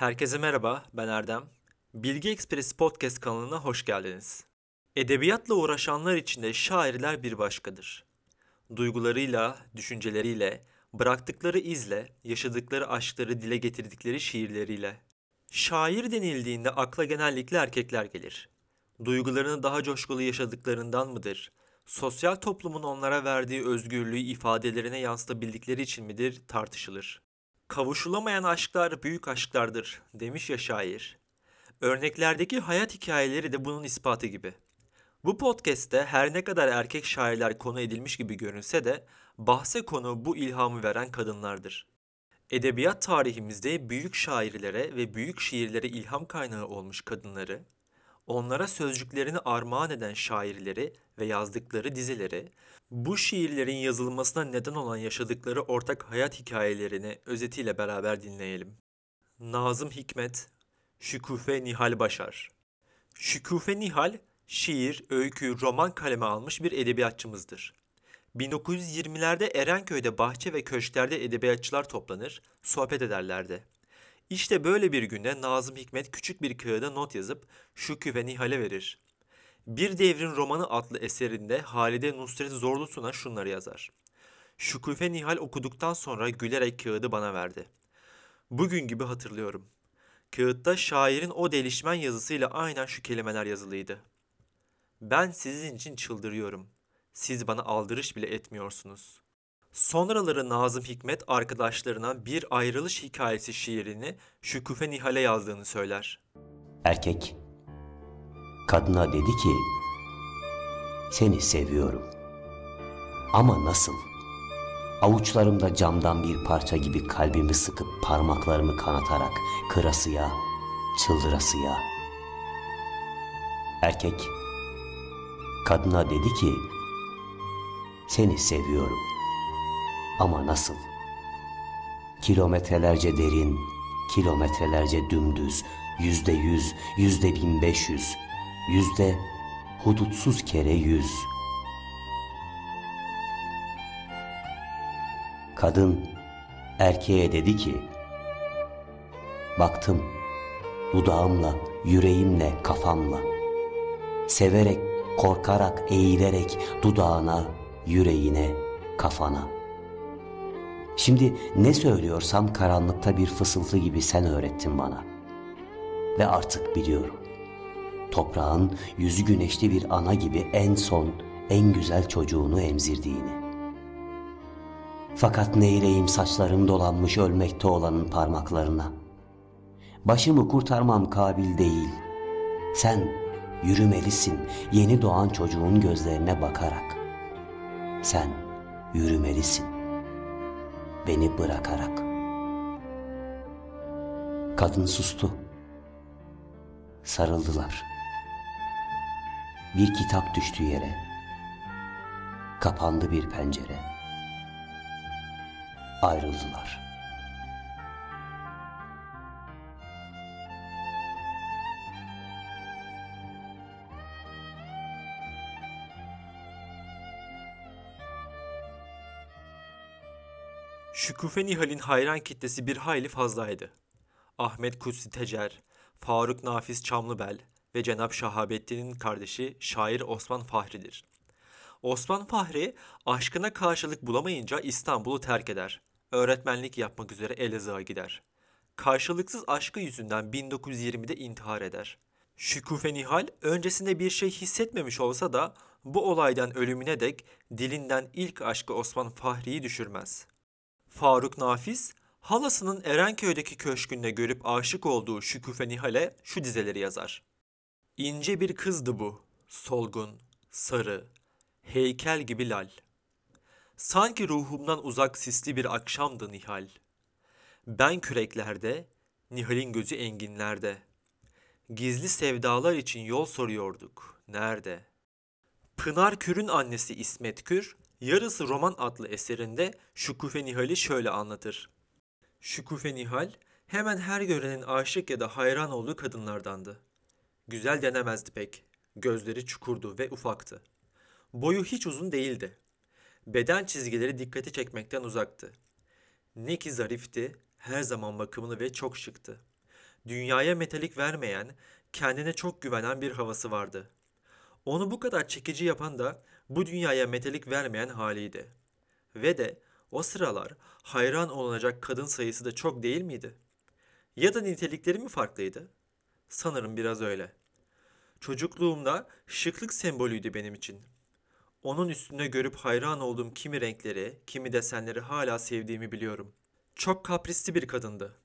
Herkese merhaba, ben Erdem. Bilgi Ekspresi Podcast kanalına hoş geldiniz. Edebiyatla uğraşanlar için de şairler bir başkadır. Duygularıyla, düşünceleriyle, bıraktıkları izle, yaşadıkları aşkları dile getirdikleri şiirleriyle. Şair denildiğinde akla genellikle erkekler gelir. Duygularını daha coşkulu yaşadıklarından mıdır? Sosyal toplumun onlara verdiği özgürlüğü ifadelerine yansıtabildikleri için midir tartışılır. Kavuşulamayan aşklar büyük aşklardır demiş ya şair. Örneklerdeki hayat hikayeleri de bunun ispatı gibi. Bu podcast'te her ne kadar erkek şairler konu edilmiş gibi görünse de bahse konu bu ilhamı veren kadınlardır. Edebiyat tarihimizde büyük şairlere ve büyük şiirlere ilham kaynağı olmuş kadınları, onlara sözcüklerini armağan eden şairleri ve yazdıkları dizeleri, bu şiirlerin yazılmasına neden olan yaşadıkları ortak hayat hikayelerini özetiyle beraber dinleyelim. Nazım Hikmet, Şükufe Nihal Başar Şükufe Nihal, şiir, öykü, roman kaleme almış bir edebiyatçımızdır. 1920'lerde Erenköy'de bahçe ve köşklerde edebiyatçılar toplanır, sohbet ederlerdi. İşte böyle bir günde Nazım Hikmet küçük bir kağıda not yazıp Şükrü ve Nihal'e verir. Bir Devrin Romanı adlı eserinde Halide Nusret Zorlusu'na şunları yazar. Şükrü Nihal okuduktan sonra gülerek kağıdı bana verdi. Bugün gibi hatırlıyorum. Kağıtta şairin o delişmen yazısıyla aynen şu kelimeler yazılıydı. Ben sizin için çıldırıyorum. Siz bana aldırış bile etmiyorsunuz. Sonraları Nazım Hikmet arkadaşlarına bir ayrılış hikayesi şiirini Şükufe Nihal'e yazdığını söyler. Erkek kadına dedi ki seni seviyorum. Ama nasıl? Avuçlarımda camdan bir parça gibi kalbimi sıkıp parmaklarımı kanatarak kırasıya, çıldırasıya. Erkek kadına dedi ki seni seviyorum. Ama nasıl? Kilometrelerce derin, kilometrelerce dümdüz, yüzde yüz, yüzde bin beş yüz, yüzde hudutsuz kere yüz. Kadın erkeğe dedi ki, baktım dudağımla, yüreğimle, kafamla, severek, korkarak, eğilerek dudağına, yüreğine, kafana. Şimdi ne söylüyorsam karanlıkta bir fısıltı gibi sen öğrettin bana. Ve artık biliyorum. Toprağın yüzü güneşli bir ana gibi en son, en güzel çocuğunu emzirdiğini. Fakat neyleyim saçlarım dolanmış ölmekte olanın parmaklarına. Başımı kurtarmam kabil değil. Sen yürümelisin yeni doğan çocuğun gözlerine bakarak. Sen yürümelisin beni bırakarak. Kadın sustu. Sarıldılar. Bir kitap düştü yere. Kapandı bir pencere. Ayrıldılar. Şükufe Nihal'in hayran kitlesi bir hayli fazlaydı. Ahmet Kutsi Tecer, Faruk Nafiz Çamlıbel ve Cenap Şahabettin'in kardeşi şair Osman Fahri'dir. Osman Fahri aşkına karşılık bulamayınca İstanbul'u terk eder. Öğretmenlik yapmak üzere Elazığ'a gider. Karşılıksız aşkı yüzünden 1920'de intihar eder. Şükufe Nihal öncesinde bir şey hissetmemiş olsa da bu olaydan ölümüne dek dilinden ilk aşkı Osman Fahri'yi düşürmez. Faruk Nafiz, halasının Erenköy'deki köşkünde görüp aşık olduğu Şükufe Nihal'e şu dizeleri yazar. İnce bir kızdı bu, solgun, sarı, heykel gibi lal. Sanki ruhumdan uzak sisli bir akşamdı Nihal. Ben küreklerde, Nihal'in gözü enginlerde. Gizli sevdalar için yol soruyorduk, nerede? Pınar Kür'ün annesi İsmet Kür, Yarısı Roman adlı eserinde Şükufe Nihal'i şöyle anlatır. Şükufe Nihal hemen her görenin aşık ya da hayran olduğu kadınlardandı. Güzel denemezdi pek. Gözleri çukurdu ve ufaktı. Boyu hiç uzun değildi. Beden çizgileri dikkati çekmekten uzaktı. Ne ki zarifti, her zaman bakımlı ve çok şıktı. dünyaya metalik vermeyen, kendine çok güvenen bir havası vardı. Onu bu kadar çekici yapan da bu dünyaya metalik vermeyen haliydi. Ve de o sıralar hayran olunacak kadın sayısı da çok değil miydi? Ya da nitelikleri mi farklıydı? Sanırım biraz öyle. Çocukluğumda şıklık sembolüydü benim için. Onun üstünde görüp hayran olduğum kimi renkleri, kimi desenleri hala sevdiğimi biliyorum. Çok kaprisli bir kadındı.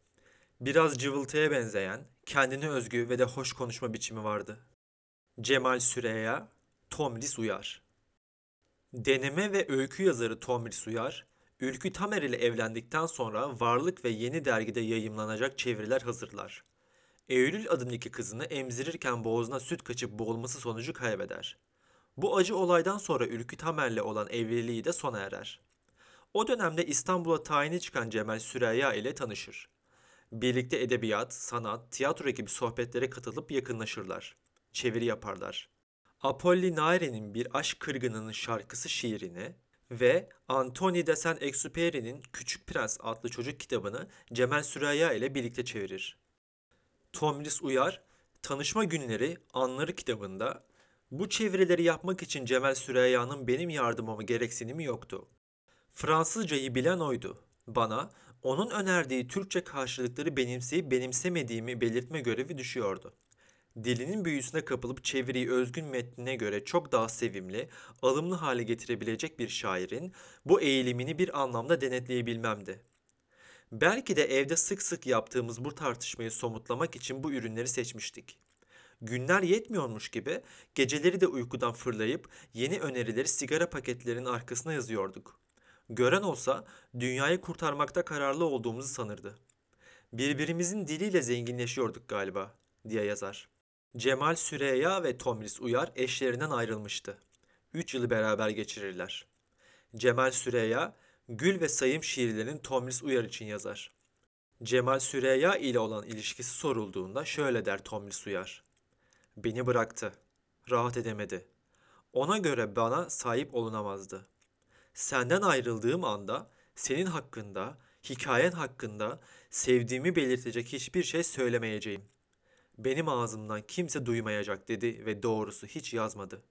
Biraz cıvıltıya benzeyen, kendine özgü ve de hoş konuşma biçimi vardı. Cemal Süreya, Tomris Uyar Deneme ve öykü yazarı Tomris Uyar, Ülkü Tamer ile evlendikten sonra Varlık ve Yeni dergide yayımlanacak çeviriler hazırlar. Eylül adındaki kızını emzirirken boğazına süt kaçıp boğulması sonucu kaybeder. Bu acı olaydan sonra Ülkü Tamer'le olan evliliği de sona erer. O dönemde İstanbul'a tayini çıkan Cemal Süreyya ile tanışır. Birlikte edebiyat, sanat, tiyatro gibi sohbetlere katılıp yakınlaşırlar. Çeviri yaparlar. Apollinare'nin Bir Aşk Kırgını'nın şarkısı şiirini ve Antoni de Saint-Exupéry'nin Küçük Prens adlı çocuk kitabını Cemal Süreyya ile birlikte çevirir. Tomris Uyar, Tanışma Günleri Anları kitabında bu çevirileri yapmak için Cemal Süreyya'nın benim yardımıma gereksinimi yoktu. Fransızcayı bilen oydu. Bana onun önerdiği Türkçe karşılıkları benimseyip benimsemediğimi belirtme görevi düşüyordu. Dilinin büyüsüne kapılıp çeviriyi özgün metnine göre çok daha sevimli, alımlı hale getirebilecek bir şairin bu eğilimini bir anlamda denetleyebilmemdi. Belki de evde sık sık yaptığımız bu tartışmayı somutlamak için bu ürünleri seçmiştik. Günler yetmiyormuş gibi geceleri de uykudan fırlayıp yeni önerileri sigara paketlerinin arkasına yazıyorduk. Gören olsa dünyayı kurtarmakta kararlı olduğumuzu sanırdı. Birbirimizin diliyle zenginleşiyorduk galiba diye yazar. Cemal Süreyya ve Tomris Uyar eşlerinden ayrılmıştı. Üç yılı beraber geçirirler. Cemal Süreyya, Gül ve Sayım şiirlerini Tomris Uyar için yazar. Cemal Süreyya ile olan ilişkisi sorulduğunda şöyle der Tomris Uyar. Beni bıraktı. Rahat edemedi. Ona göre bana sahip olunamazdı. Senden ayrıldığım anda senin hakkında, hikayen hakkında sevdiğimi belirtecek hiçbir şey söylemeyeceğim. Benim ağzımdan kimse duymayacak dedi ve doğrusu hiç yazmadı.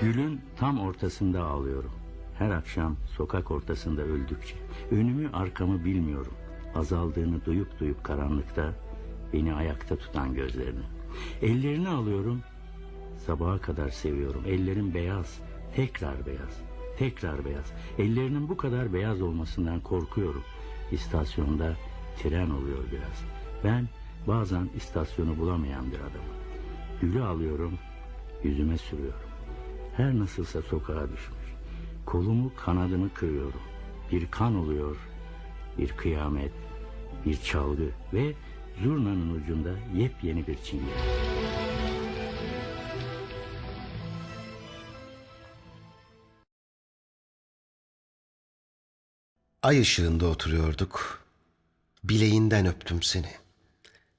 Gülün tam ortasında ağlıyorum. Her akşam sokak ortasında öldükçe. Önümü arkamı bilmiyorum. Azaldığını duyup duyup karanlıkta beni ayakta tutan gözlerini. Ellerini alıyorum. Sabaha kadar seviyorum. Ellerim beyaz. Tekrar beyaz. Tekrar beyaz. Ellerinin bu kadar beyaz olmasından korkuyorum. İstasyonda tren oluyor biraz. Ben bazen istasyonu bulamayan bir adamım. Gülü alıyorum, yüzüme sürüyorum. Her nasılsa sokağa düşmüş. Kolumu kanadımı kırıyorum. Bir kan oluyor, bir kıyamet, bir çalgı ve zurnanın ucunda yepyeni bir çingene. Ay ışığında oturuyorduk. Bileğinden öptüm seni.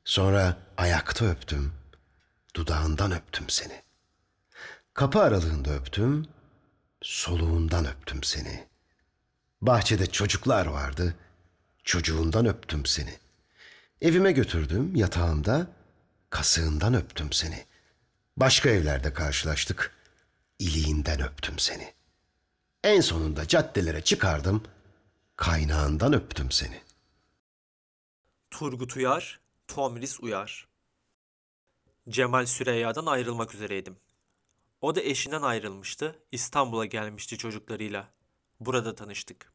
Sonra ayakta öptüm. Dudağından öptüm seni. Kapı aralığında öptüm. Soluğundan öptüm seni. Bahçede çocuklar vardı. Çocuğundan öptüm seni. Evime götürdüm yatağımda. Kasığından öptüm seni. Başka evlerde karşılaştık. İliğinden öptüm seni. En sonunda caddelere çıkardım. Kaynağından öptüm seni. Turgut Uyar, Tomris Uyar. Cemal Süreyya'dan ayrılmak üzereydim. O da eşinden ayrılmıştı, İstanbul'a gelmişti çocuklarıyla. Burada tanıştık.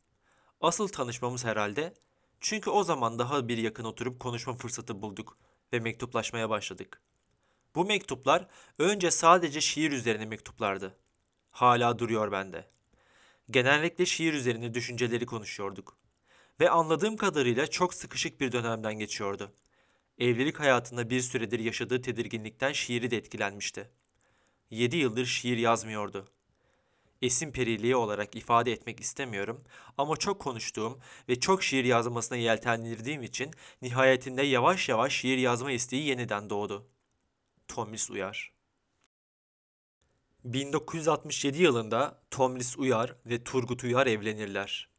Asıl tanışmamız herhalde çünkü o zaman daha bir yakın oturup konuşma fırsatı bulduk ve mektuplaşmaya başladık. Bu mektuplar önce sadece şiir üzerine mektuplardı. Hala duruyor bende. Genellikle şiir üzerine düşünceleri konuşuyorduk. Ve anladığım kadarıyla çok sıkışık bir dönemden geçiyordu. Evlilik hayatında bir süredir yaşadığı tedirginlikten şiiri de etkilenmişti. Yedi yıldır şiir yazmıyordu. Esin periliği olarak ifade etmek istemiyorum ama çok konuştuğum ve çok şiir yazmasına yeltendirdiğim için nihayetinde yavaş yavaş şiir yazma isteği yeniden doğdu. Tomris Uyar 1967 yılında Tomris Uyar ve Turgut Uyar evlenirler.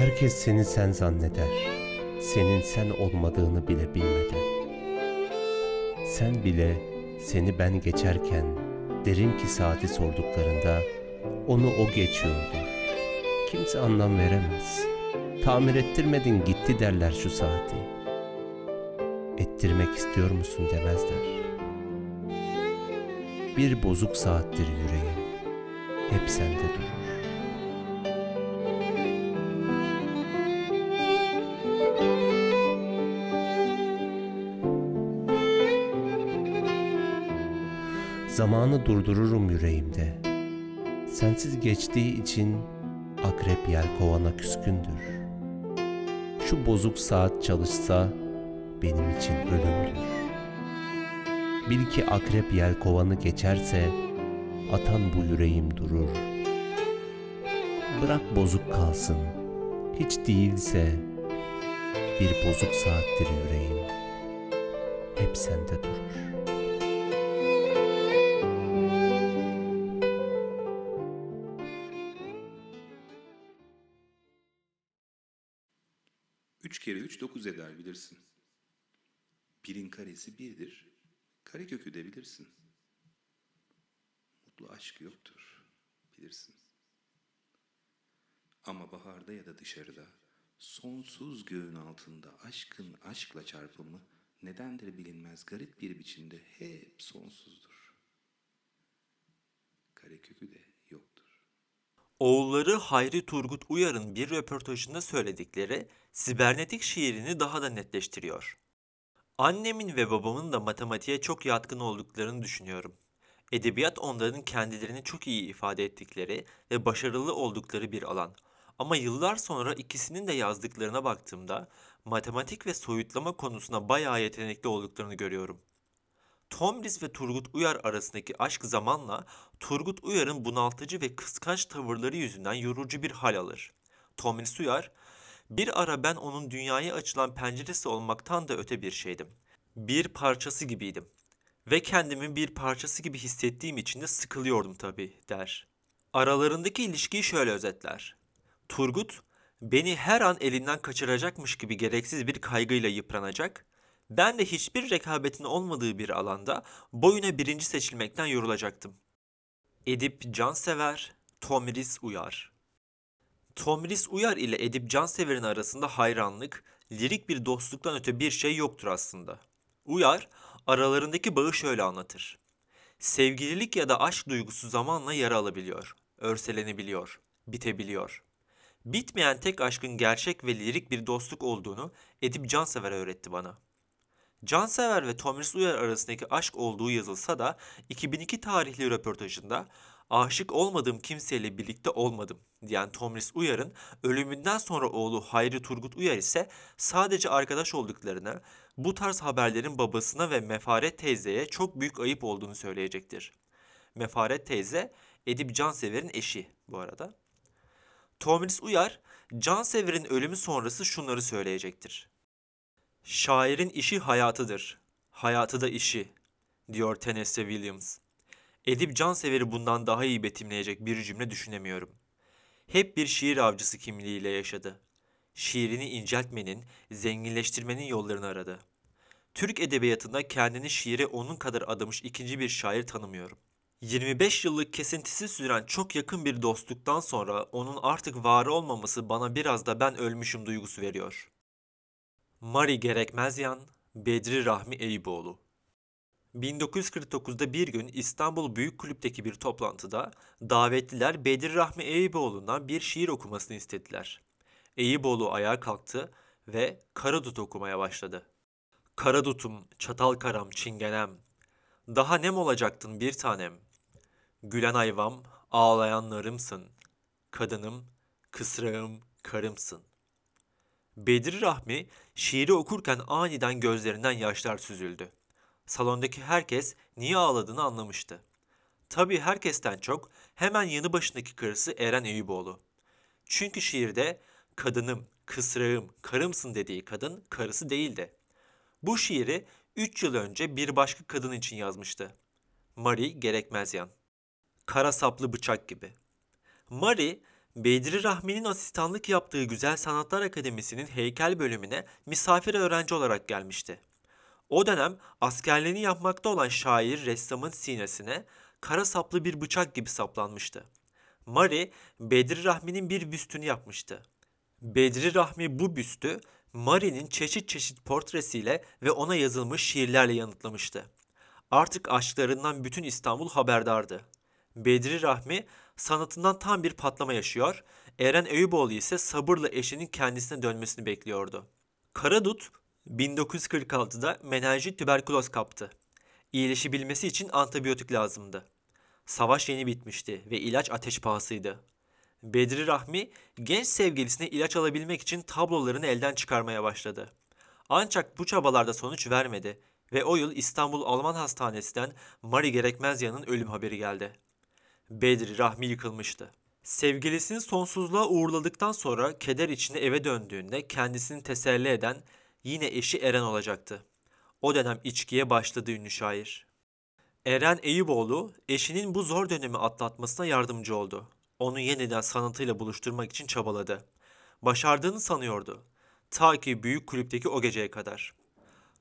Herkes seni sen zanneder. Senin sen olmadığını bile bilmeden. Sen bile seni ben geçerken derim ki saati sorduklarında onu o geçiyordur. Kimse anlam veremez. Tamir ettirmedin gitti derler şu saati. Ettirmek istiyor musun demezler. Bir bozuk saattir yüreğim. Hep sende durur. Zamanı durdururum yüreğimde. Sensiz geçtiği için akrep yelkovana küskündür. Şu bozuk saat çalışsa benim için ölümdür. Bil ki akrep yelkovanı geçerse atan bu yüreğim durur. Bırak bozuk kalsın, hiç değilse bir bozuk saattir yüreğim. Hep sende durur. Üç kere üç dokuz eder bilirsin. Birin karesi birdir. Karekökü de bilirsin. Mutlu aşk yoktur. Bilirsin. Ama baharda ya da dışarıda sonsuz göğün altında aşkın aşkla çarpımı nedendir bilinmez garip bir biçimde hep sonsuzdur. Karekökü de. Oğulları Hayri Turgut Uyar'ın bir röportajında söyledikleri sibernetik şiirini daha da netleştiriyor. Annemin ve babamın da matematiğe çok yatkın olduklarını düşünüyorum. Edebiyat onların kendilerini çok iyi ifade ettikleri ve başarılı oldukları bir alan. Ama yıllar sonra ikisinin de yazdıklarına baktığımda matematik ve soyutlama konusunda bayağı yetenekli olduklarını görüyorum. Tomris ve Turgut Uyar arasındaki aşk zamanla Turgut Uyar'ın bunaltıcı ve kıskanç tavırları yüzünden yorucu bir hal alır. Tomris Uyar, bir ara ben onun dünyaya açılan penceresi olmaktan da öte bir şeydim. Bir parçası gibiydim. Ve kendimi bir parçası gibi hissettiğim için de sıkılıyordum tabii der. Aralarındaki ilişkiyi şöyle özetler. Turgut, beni her an elinden kaçıracakmış gibi gereksiz bir kaygıyla yıpranacak, ben de hiçbir rekabetin olmadığı bir alanda boyuna birinci seçilmekten yorulacaktım. Edip Cansever, Tomris Uyar Tomris Uyar ile Edip Cansever'in arasında hayranlık, lirik bir dostluktan öte bir şey yoktur aslında. Uyar, aralarındaki bağı şöyle anlatır. Sevgililik ya da aşk duygusu zamanla yara alabiliyor, örselenebiliyor, bitebiliyor. Bitmeyen tek aşkın gerçek ve lirik bir dostluk olduğunu Edip Cansever öğretti bana.'' Cansever ve Tomris Uyar arasındaki aşk olduğu yazılsa da 2002 tarihli röportajında aşık olmadığım kimseyle birlikte olmadım diyen Tomris Uyar'ın ölümünden sonra oğlu Hayri Turgut Uyar ise sadece arkadaş olduklarını, bu tarz haberlerin babasına ve Mefaret teyzeye çok büyük ayıp olduğunu söyleyecektir. Mefaret teyze Edip Cansever'in eşi bu arada. Tomris Uyar, Cansever'in ölümü sonrası şunları söyleyecektir. Şairin işi hayatıdır. Hayatı da işi, diyor Tennessee Williams. Edip Cansever'i bundan daha iyi betimleyecek bir cümle düşünemiyorum. Hep bir şiir avcısı kimliğiyle yaşadı. Şiirini inceltmenin, zenginleştirmenin yollarını aradı. Türk edebiyatında kendini şiire onun kadar adamış ikinci bir şair tanımıyorum. 25 yıllık kesintisiz süren çok yakın bir dostluktan sonra onun artık var olmaması bana biraz da ben ölmüşüm duygusu veriyor.'' Mari Gerekmezyan, Bedri Rahmi Eyüboğlu 1949'da bir gün İstanbul Büyük Kulüp'teki bir toplantıda davetliler Bedri Rahmi Eyüboğlu'ndan bir şiir okumasını istediler. Eyüboğlu ayağa kalktı ve Karadut okumaya başladı. Karadutum, çatal karam, çingenem, daha nem olacaktın bir tanem. Gülen ayvam, ağlayanlarımsın. Kadınım, kısrağım, karımsın. Bedri Rahmi şiiri okurken aniden gözlerinden yaşlar süzüldü. Salondaki herkes niye ağladığını anlamıştı. Tabii herkesten çok hemen yanı başındaki karısı Eren Eyüboğlu. Çünkü şiirde kadınım, kısrağım, karımsın dediği kadın karısı değildi. Bu şiiri 3 yıl önce bir başka kadın için yazmıştı. Marie Gerekmezyan. Kara saplı bıçak gibi. Marie Bedri Rahmi'nin asistanlık yaptığı Güzel Sanatlar Akademisi'nin heykel bölümüne misafir öğrenci olarak gelmişti. O dönem askerliğini yapmakta olan şair ressamın sinesine kara saplı bir bıçak gibi saplanmıştı. Mari, Bedri Rahmi'nin bir büstünü yapmıştı. Bedri Rahmi bu büstü Mari'nin çeşit çeşit portresiyle ve ona yazılmış şiirlerle yanıtlamıştı. Artık aşklarından bütün İstanbul haberdardı. Bedri Rahmi sanatından tam bir patlama yaşıyor, Eren Eyüboğlu ise sabırla eşinin kendisine dönmesini bekliyordu. Karadut 1946'da menenjit tüberküloz kaptı. İyileşebilmesi için antibiyotik lazımdı. Savaş yeni bitmişti ve ilaç ateş pahasıydı. Bedri Rahmi genç sevgilisine ilaç alabilmek için tablolarını elden çıkarmaya başladı. Ancak bu çabalarda sonuç vermedi ve o yıl İstanbul Alman Hastanesi'nden Mari Gerekmezyan'ın ölüm haberi geldi. Bedri Rahmi yıkılmıştı. Sevgilisini sonsuzluğa uğurladıktan sonra keder içinde eve döndüğünde kendisini teselli eden yine eşi Eren olacaktı. O dönem içkiye başladı ünlü şair. Eren Eyüboğlu eşinin bu zor dönemi atlatmasına yardımcı oldu. Onu yeniden sanatıyla buluşturmak için çabaladı. Başardığını sanıyordu. Ta ki büyük kulüpteki o geceye kadar.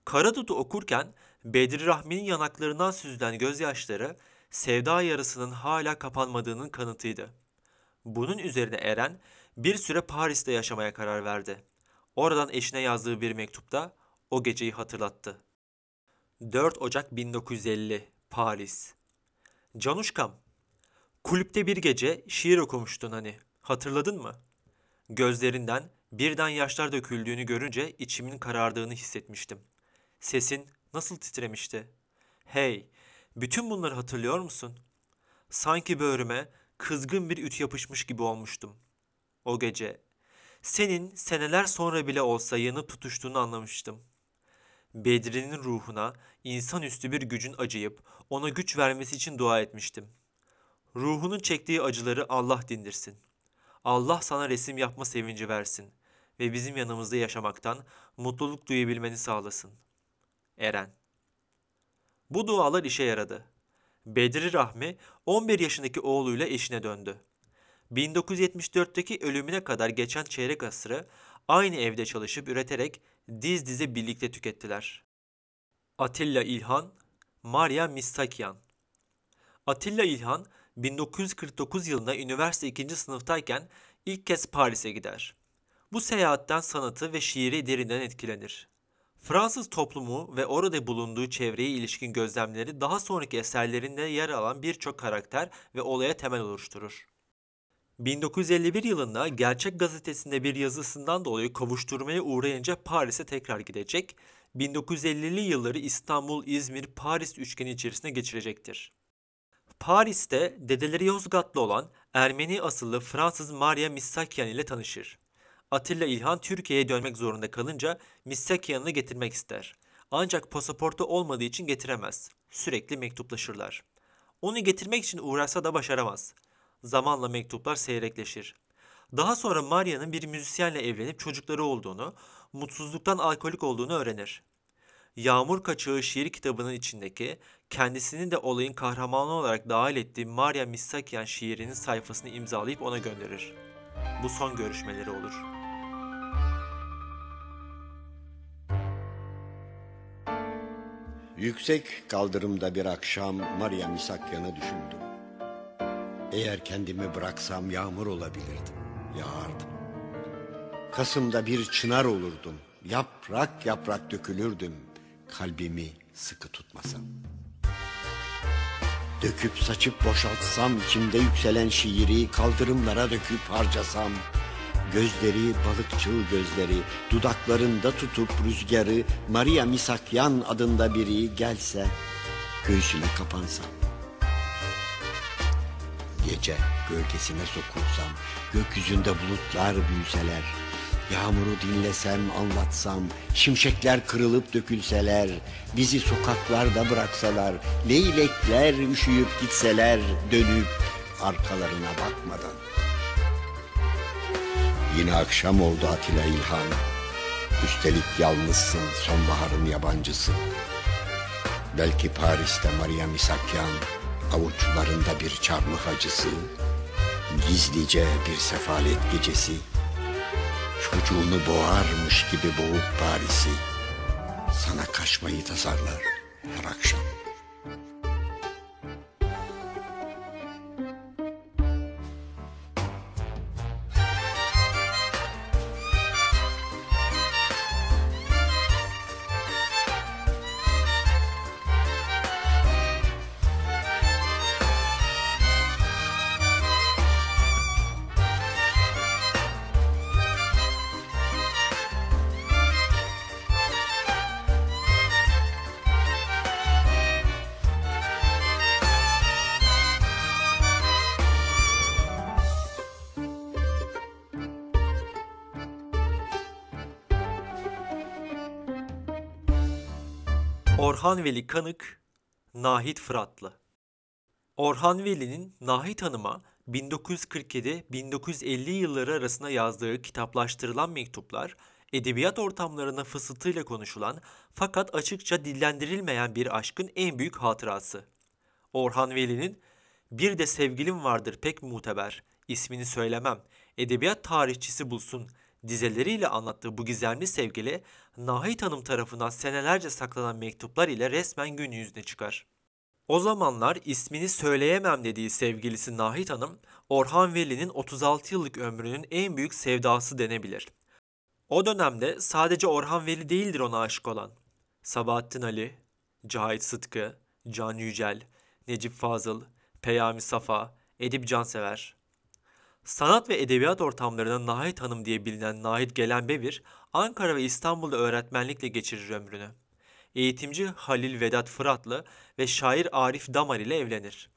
Karadut'u okurken Bedri Rahmi'nin yanaklarından süzülen gözyaşları sevda yarısının hala kapanmadığının kanıtıydı. Bunun üzerine Eren bir süre Paris'te yaşamaya karar verdi. Oradan eşine yazdığı bir mektupta o geceyi hatırlattı. 4 Ocak 1950 Paris Canuşkam, kulüpte bir gece şiir okumuştun hani, hatırladın mı? Gözlerinden birden yaşlar döküldüğünü görünce içimin karardığını hissetmiştim. Sesin nasıl titremişti? Hey, bütün bunları hatırlıyor musun? Sanki böğrüme kızgın bir üt yapışmış gibi olmuştum. O gece senin seneler sonra bile olsa yanıp tutuştuğunu anlamıştım. Bedri'nin ruhuna insanüstü bir gücün acıyıp ona güç vermesi için dua etmiştim. Ruhunun çektiği acıları Allah dindirsin. Allah sana resim yapma sevinci versin ve bizim yanımızda yaşamaktan mutluluk duyabilmeni sağlasın. Eren Bu dualar işe yaradı. Bedri Rahmi 11 yaşındaki oğluyla eşine döndü. 1974'teki ölümüne kadar geçen çeyrek asrı aynı evde çalışıp üreterek diz dize birlikte tükettiler. Atilla İlhan, Maria Mistakyan Atilla İlhan 1949 yılında üniversite 2. sınıftayken ilk kez Paris'e gider. Bu seyahatten sanatı ve şiiri derinden etkilenir. Fransız toplumu ve orada bulunduğu çevreye ilişkin gözlemleri daha sonraki eserlerinde yer alan birçok karakter ve olaya temel oluşturur. 1951 yılında Gerçek Gazetesi'nde bir yazısından dolayı kovuşturmaya uğrayınca Paris'e tekrar gidecek, 1950'li yılları İstanbul, İzmir, Paris üçgeni içerisinde geçirecektir. Paris'te dedeleri Yozgatlı olan Ermeni asıllı Fransız Maria Misakyan ile tanışır. Atilla İlhan Türkiye'ye dönmek zorunda kalınca Misakyan'ı getirmek ister. Ancak pasaportu olmadığı için getiremez. Sürekli mektuplaşırlar. Onu getirmek için uğraşsa da başaramaz. Zamanla mektuplar seyrekleşir. Daha sonra Maria'nın bir müzisyenle evlenip çocukları olduğunu, mutsuzluktan alkolik olduğunu öğrenir. Yağmur Kaçağı şiir kitabının içindeki kendisini de olayın kahramanı olarak dahil ettiği Maria Misakyan şiirinin sayfasını imzalayıp ona gönderir. Bu son görüşmeleri olur. Yüksek kaldırımda bir akşam Maria Misakyan'ı düşündüm. Eğer kendimi bıraksam yağmur olabilirdim, yağardım. Kasım'da bir çınar olurdum, yaprak yaprak dökülürdüm, kalbimi sıkı tutmasam. Döküp saçıp boşaltsam içimde yükselen şiiri kaldırımlara döküp harcasam. Gözleri balıkçıl gözleri dudaklarında tutup rüzgarı Maria Misakyan adında biri gelse göğsüme kapansam. Gece gölgesine sokulsam gökyüzünde bulutlar büyüseler Yağmuru dinlesem anlatsam Şimşekler kırılıp dökülseler Bizi sokaklarda bıraksalar Leylekler üşüyüp gitseler Dönüp arkalarına bakmadan Yine akşam oldu Atilla İlhan Üstelik yalnızsın sonbaharın yabancısı. Belki Paris'te Maria Misakyan Avuçlarında bir çarmıh acısı Gizlice bir sefalet gecesi Çocuğunu boğarmış gibi boğup Paris'i Sana kaçmayı tasarlar her akşam Orhan Veli Kanık, Nahit Fıratlı. Orhan Veli'nin Nahit Hanım'a 1947-1950 yılları arasında yazdığı kitaplaştırılan mektuplar, edebiyat ortamlarında fısıltıyla konuşulan fakat açıkça dillendirilmeyen bir aşkın en büyük hatırası. Orhan Veli'nin bir de sevgilim vardır pek muteber, ismini söylemem, edebiyat tarihçisi bulsun dizeleriyle anlattığı bu gizemli sevgili Nahit Hanım tarafından senelerce saklanan mektuplar ile resmen gün yüzüne çıkar. O zamanlar ismini söyleyemem dediği sevgilisi Nahit Hanım, Orhan Veli'nin 36 yıllık ömrünün en büyük sevdası denebilir. O dönemde sadece Orhan Veli değildir ona aşık olan. Sabahattin Ali, Cahit Sıtkı, Can Yücel, Necip Fazıl, Peyami Safa, Edip Cansever. Sanat ve edebiyat ortamlarında Nahit Hanım diye bilinen Nahit Gelenbevir, Ankara ve İstanbul'da öğretmenlikle geçirir ömrünü. Eğitimci Halil Vedat Fıratlı ve şair Arif Damar ile evlenir.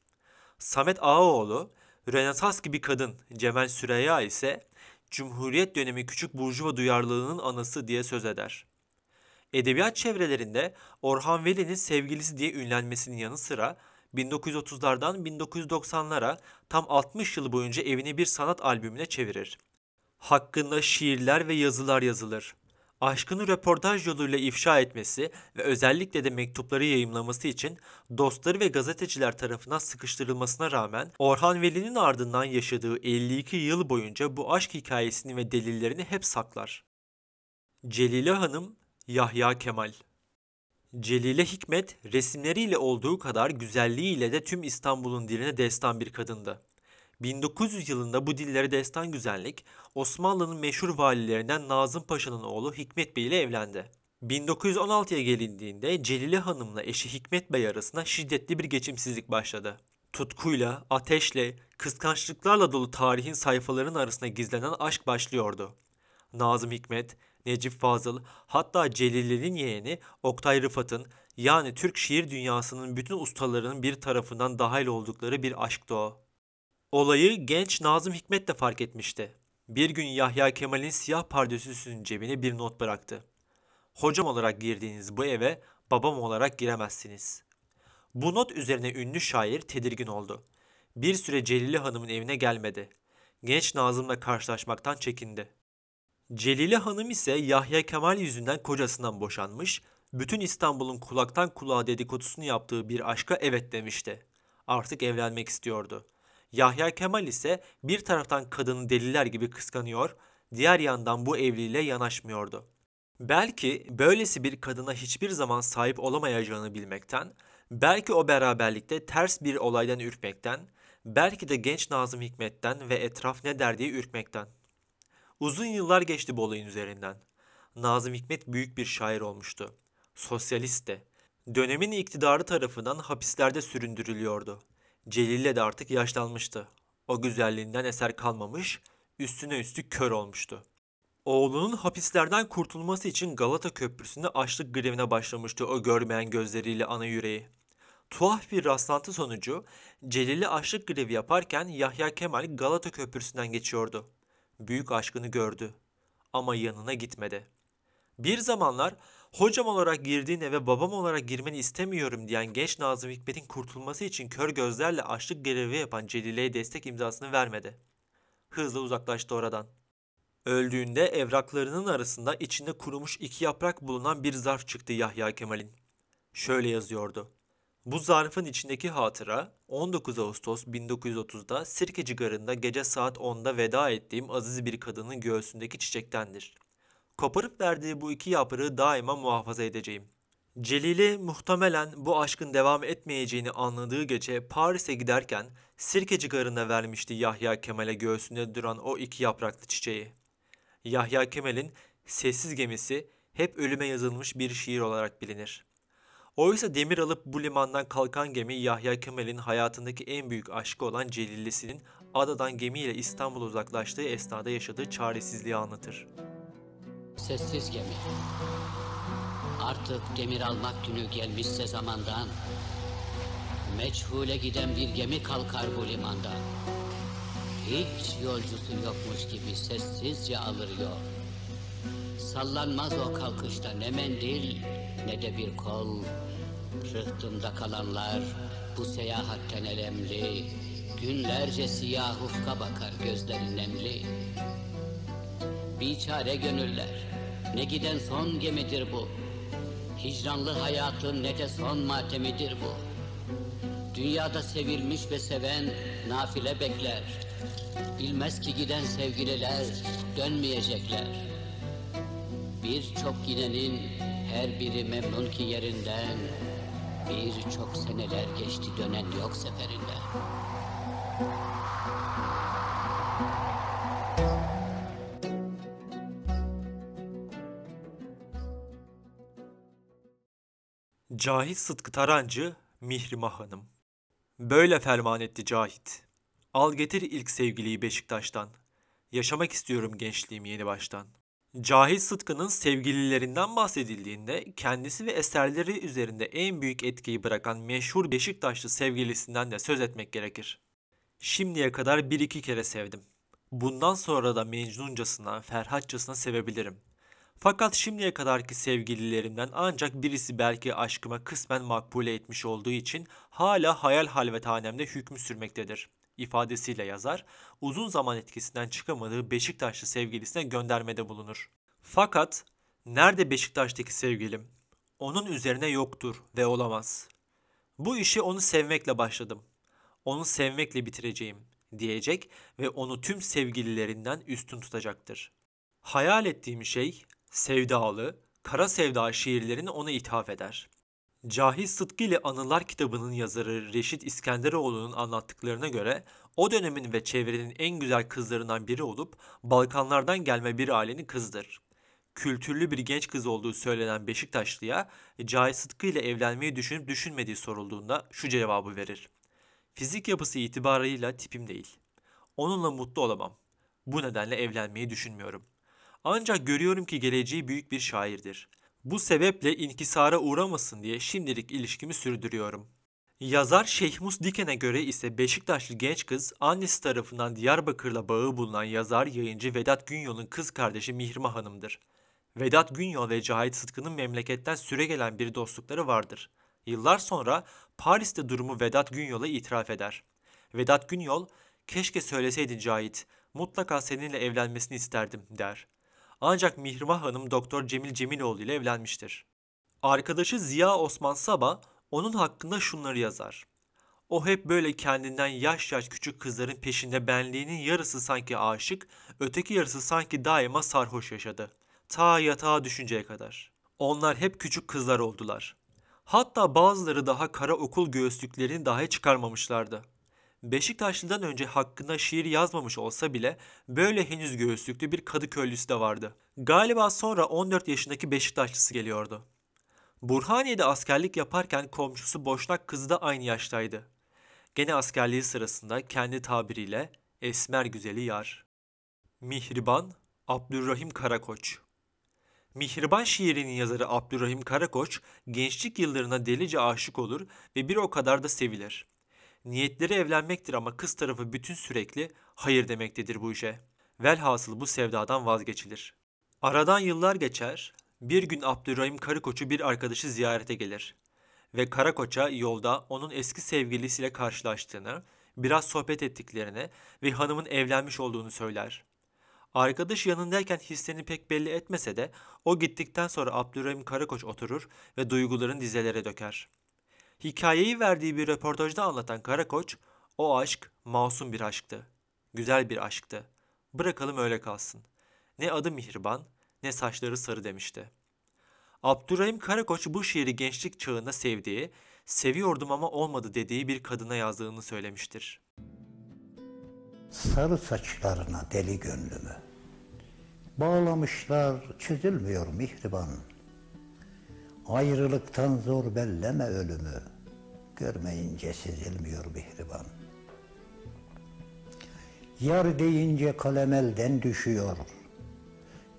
Samet Ağaoğlu, Rönesans gibi kadın Cemal Süreyya ise Cumhuriyet dönemi küçük burjuva duyarlılığının anası diye söz eder. Edebiyat çevrelerinde Orhan Veli'nin sevgilisi diye ünlenmesinin yanı sıra 1930'lardan 1990'lara tam 60 yıl boyunca evini bir sanat albümüne çevirir. Hakkında şiirler ve yazılar yazılır. Aşkını röportaj yoluyla ifşa etmesi ve özellikle de mektupları yayımlaması için dostları ve gazeteciler tarafından sıkıştırılmasına rağmen Orhan Veli'nin ardından yaşadığı 52 yıl boyunca bu aşk hikayesini ve delillerini hep saklar. Celile Hanım, Yahya Kemal Celile Hikmet resimleriyle olduğu kadar güzelliğiyle de tüm İstanbul'un diline destan bir kadındı. 1900 yılında bu dillere destan güzellik Osmanlı'nın meşhur valilerinden Nazım Paşa'nın oğlu Hikmet Bey ile evlendi. 1916'ya gelindiğinde Celile Hanım'la eşi Hikmet Bey arasında şiddetli bir geçimsizlik başladı. Tutkuyla, ateşle, kıskançlıklarla dolu tarihin sayfalarının arasında gizlenen aşk başlıyordu. Nazım Hikmet, Necip Fazıl, hatta Celile'nin yeğeni Oktay Rıfat'ın yani Türk şiir dünyasının bütün ustalarının bir tarafından dahil oldukları bir aşktı o. Olayı genç Nazım Hikmet de fark etmişti. Bir gün Yahya Kemal'in siyah pardösüsünün cebine bir not bıraktı. Hocam olarak girdiğiniz bu eve babam olarak giremezsiniz. Bu not üzerine ünlü şair tedirgin oldu. Bir süre Celile Hanım'ın evine gelmedi. Genç Nazım'la karşılaşmaktan çekindi. Celile Hanım ise Yahya Kemal yüzünden kocasından boşanmış, bütün İstanbul'un kulaktan kulağa dedikodusunu yaptığı bir aşka evet demişti. Artık evlenmek istiyordu. Yahya Kemal ise bir taraftan kadını deliler gibi kıskanıyor, diğer yandan bu evliliğe yanaşmıyordu. Belki böylesi bir kadına hiçbir zaman sahip olamayacağını bilmekten, belki o beraberlikte ters bir olaydan ürkmekten, belki de genç Nazım Hikmet'ten ve etraf ne der diye ürkmekten. Uzun yıllar geçti bu olayın üzerinden. Nazım Hikmet büyük bir şair olmuştu. Sosyalist de. Dönemin iktidarı tarafından hapislerde süründürülüyordu. Celile de artık yaşlanmıştı. O güzelliğinden eser kalmamış, üstüne üstlük kör olmuştu. Oğlunun hapislerden kurtulması için Galata Köprüsü'nde açlık grevine başlamıştı o görmeyen gözleriyle ana yüreği. Tuhaf bir rastlantı sonucu Celil'i açlık grevi yaparken Yahya Kemal Galata Köprüsü'nden geçiyordu. Büyük aşkını gördü ama yanına gitmedi. Bir zamanlar hocam olarak girdiğin eve babam olarak girmeni istemiyorum diyen genç Nazım Hikmet'in kurtulması için kör gözlerle açlık grevi yapan Celile'ye destek imzasını vermedi. Hızla uzaklaştı oradan. Öldüğünde evraklarının arasında içinde kurumuş iki yaprak bulunan bir zarf çıktı Yahya Kemal'in. Şöyle yazıyordu. Bu zarfın içindeki hatıra 19 Ağustos 1930'da Sirkeci Garı'nda gece saat 10'da veda ettiğim aziz bir kadının göğsündeki çiçektendir. Koparıp verdiği bu iki yaprağı daima muhafaza edeceğim. Celil'i muhtemelen bu aşkın devam etmeyeceğini anladığı gece Paris'e giderken Sirkeci Garı'na vermişti Yahya Kemal'e göğsünde duran o iki yapraklı çiçeği. Yahya Kemal'in Sessiz Gemisi hep ölüme yazılmış bir şiir olarak bilinir. Oysa demir alıp bu limandan kalkan gemi Yahya Kemal'in hayatındaki en büyük aşkı olan Celillisinin adadan gemiyle İstanbul'a uzaklaştığı esnada yaşadığı çaresizliği anlatır. Sessiz gemi. Artık demir almak günü gelmişse zamandan. Meçhule giden bir gemi kalkar bu limandan. Hiç yolcusu yokmuş gibi sessizce alır yol. Sallanmaz o kalkışta ne mendil ne de bir kol. Rıhtımda kalanlar bu seyahatten elemli. Günlerce siyah ufka bakar gözleri nemli. Biçare gönüller, ne giden son gemidir bu. Hicranlı hayatın ne de son matemidir bu. Dünyada sevilmiş ve seven nafile bekler. Bilmez ki giden sevgililer dönmeyecekler. Birçok gidenin her biri memnun ki yerinden. Birçok seneler geçti dönen yok seferinden. Cahit Sıtkı Tarancı, Mihrimah Hanım. Böyle ferman etti Cahit. Al getir ilk sevgiliyi Beşiktaş'tan. Yaşamak istiyorum gençliğimi yeni baştan. Cahit Sıtkı'nın sevgililerinden bahsedildiğinde kendisi ve eserleri üzerinde en büyük etkiyi bırakan meşhur Beşiktaşlı sevgilisinden de söz etmek gerekir. Şimdiye kadar bir iki kere sevdim. Bundan sonra da Mecnuncasına, Ferhatçasına sevebilirim. Fakat şimdiye kadarki sevgililerimden ancak birisi belki aşkıma kısmen makbule etmiş olduğu için hala hayal halvethanemde hükmü sürmektedir ifadesiyle yazar, uzun zaman etkisinden çıkamadığı Beşiktaşlı sevgilisine göndermede bulunur. Fakat nerede Beşiktaş'taki sevgilim? Onun üzerine yoktur ve olamaz. Bu işi onu sevmekle başladım. Onu sevmekle bitireceğim diyecek ve onu tüm sevgililerinden üstün tutacaktır. Hayal ettiğim şey sevdalı, kara sevda şiirlerini ona ithaf eder. Cahil Sıtkı ile Anılar kitabının yazarı Reşit İskenderoğlu'nun anlattıklarına göre o dönemin ve çevrenin en güzel kızlarından biri olup Balkanlardan gelme bir ailenin kızıdır. Kültürlü bir genç kız olduğu söylenen Beşiktaşlı'ya Cahil Sıtkı ile evlenmeyi düşünüp düşünmediği sorulduğunda şu cevabı verir. Fizik yapısı itibarıyla tipim değil. Onunla mutlu olamam. Bu nedenle evlenmeyi düşünmüyorum. Ancak görüyorum ki geleceği büyük bir şairdir. Bu sebeple inkisara uğramasın diye şimdilik ilişkimi sürdürüyorum. Yazar Şehmus Diken'e göre ise Beşiktaşlı genç kız annesi tarafından Diyarbakır'la bağı bulunan yazar yayıncı Vedat Günyol'un kız kardeşi Mihrimah Hanım'dır. Vedat Günyol ve Cahit Sıtkı'nın memleketten süregelen bir dostlukları vardır. Yıllar sonra Paris'te durumu Vedat Günyol'a itiraf eder. Vedat Günyol, keşke söyleseydin Cahit, mutlaka seninle evlenmesini isterdim der. Ancak Mihrimah Hanım Doktor Cemil Cemiloğlu ile evlenmiştir. Arkadaşı Ziya Osman Saba onun hakkında şunları yazar. O hep böyle kendinden yaş yaş küçük kızların peşinde benliğinin yarısı sanki aşık, öteki yarısı sanki daima sarhoş yaşadı. Ta yatağa düşünceye kadar. Onlar hep küçük kızlar oldular. Hatta bazıları daha kara okul göğüslüklerini dahi çıkarmamışlardı. Beşiktaşlı'dan önce hakkında şiir yazmamış olsa bile böyle henüz göğüslüklü bir Kadıköylüsü de vardı. Galiba sonra 14 yaşındaki Beşiktaşlısı geliyordu. Burhaniye'de askerlik yaparken komşusu Boşnak kızı da aynı yaştaydı. Gene askerliği sırasında kendi tabiriyle esmer güzeli yar. Mihriban Abdurrahim Karakoç Mihriban şiirinin yazarı Abdurrahim Karakoç gençlik yıllarına delice aşık olur ve bir o kadar da sevilir. Niyetleri evlenmektir ama kız tarafı bütün sürekli hayır demektedir bu işe. Velhasıl bu sevdadan vazgeçilir. Aradan yıllar geçer, bir gün Abdurrahim Karakoç'u bir arkadaşı ziyarete gelir. Ve Karakoç'a yolda onun eski sevgilisiyle karşılaştığını, biraz sohbet ettiklerini ve hanımın evlenmiş olduğunu söyler. Arkadaş yanındayken hislerini pek belli etmese de o gittikten sonra Abdurrahim Karakoç oturur ve duygularını dizelere döker. Hikayeyi verdiği bir röportajda anlatan Karakoç, o aşk masum bir aşktı. Güzel bir aşktı. Bırakalım öyle kalsın. Ne adı Mihriban, ne saçları sarı demişti. Abdurrahim Karakoç bu şiiri gençlik çağında sevdiği, seviyordum ama olmadı dediği bir kadına yazdığını söylemiştir. sarı saçlarına deli gönlümü. Bağlamışlar çözülmüyor mihriban. Ayrılıktan zor belleme ölümü. Görmeyince sezilmiyor mihriban. Yar deyince kalem elden düşüyor.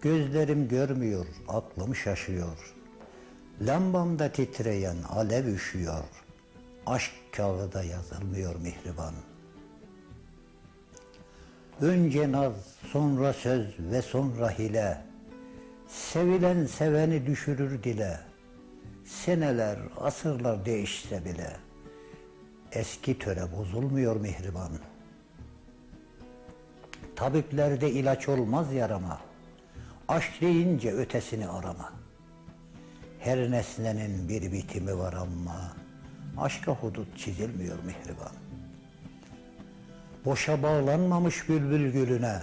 Gözlerim görmüyor, aklım şaşıyor. Lambamda titreyen alev üşüyor. Aşk kağıda yazılmıyor mihriban. Önce naz, sonra söz ve sonra hile. Sevilen seveni düşürür dile. Seneler, asırlar değişse bile. Eski töre bozulmuyor mihriban. Tabiplerde ilaç olmaz yarama. Aşk deyince ötesini arama. Her nesnenin bir bitimi var ama aşka hudut çizilmiyor mihriban. Boşa bağlanmamış bülbül gülüne,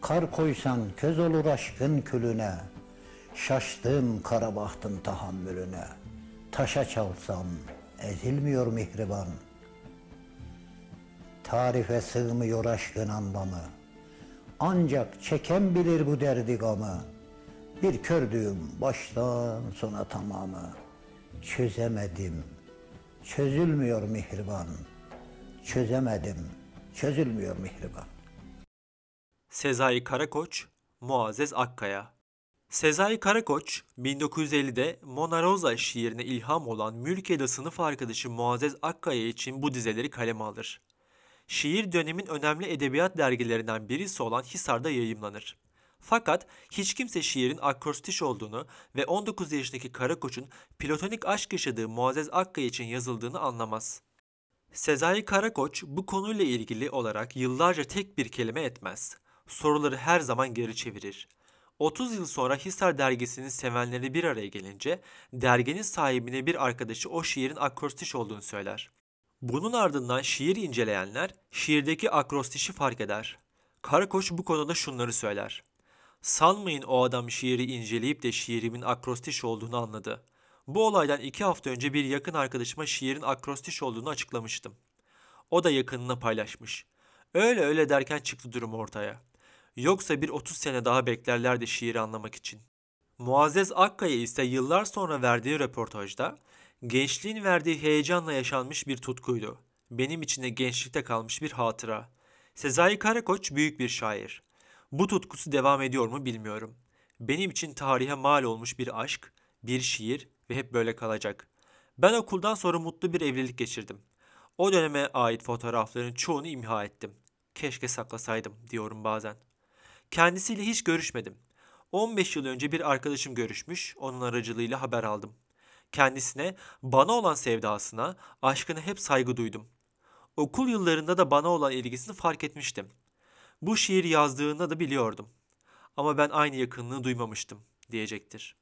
Kar koysan köz olur aşkın külüne, Şaştım kara bahtın tahammülüne, Taşa çalsam ezilmiyor mihriban. Tarife sığmıyor aşkın anlamı, Ancak çeken bilir bu derdi gamı. Bir kördüğüm baştan sona tamamı, Çözemedim, çözülmüyor mihriban. Çözemedim, çözülmüyor mihriban. Sezai Karakoç, Muazzez Akkaya. Sezai Karakoç, 1950'de Mona Rosa şiirine ilham olan Mülkiye'de sınıf arkadaşı Muazzez Akkaya için bu dizeleri kaleme alır. Şiir dönemin önemli edebiyat dergilerinden birisi olan Hisar'da yayımlanır. Fakat hiç kimse şiirin akrostiş olduğunu ve 19 yaşındaki Karakoç'un platonik aşk yaşadığı Muazzez Akkaya için yazıldığını anlamaz. Sezai Karakoç bu konuyla ilgili olarak yıllarca tek bir kelime etmez. Soruları her zaman geri çevirir. 30 yıl sonra Hisar dergisinin sevenleri bir araya gelince derginin sahibine bir arkadaşı o şiirin akrostiş olduğunu söyler. Bunun ardından şiir inceleyenler şiirdeki akrostişi fark eder. Karakoç bu konuda şunları söyler. Sanmayın o adam şiiri inceleyip de şiirimin akrostiş olduğunu anladı. Bu olaydan iki hafta önce bir yakın arkadaşıma şiirin akrostiş olduğunu açıklamıştım. O da yakınına paylaşmış. Öyle öyle derken çıktı durum ortaya. Yoksa bir 30 sene daha beklerlerdi şiiri anlamak için. Muazzez Akkaya ise yıllar sonra verdiği röportajda gençliğin verdiği heyecanla yaşanmış bir tutkuydu. Benim için de gençlikte kalmış bir hatıra. Sezai Karakoç büyük bir şair. Bu tutkusu devam ediyor mu bilmiyorum. Benim için tarihe mal olmuş bir aşk, bir şiir ve hep böyle kalacak. Ben okuldan sonra mutlu bir evlilik geçirdim. O döneme ait fotoğrafların çoğunu imha ettim. Keşke saklasaydım diyorum bazen. Kendisiyle hiç görüşmedim. 15 yıl önce bir arkadaşım görüşmüş, onun aracılığıyla haber aldım. Kendisine, bana olan sevdasına, aşkına hep saygı duydum. Okul yıllarında da bana olan ilgisini fark etmiştim. Bu şiir yazdığında da biliyordum. Ama ben aynı yakınlığı duymamıştım diyecektir.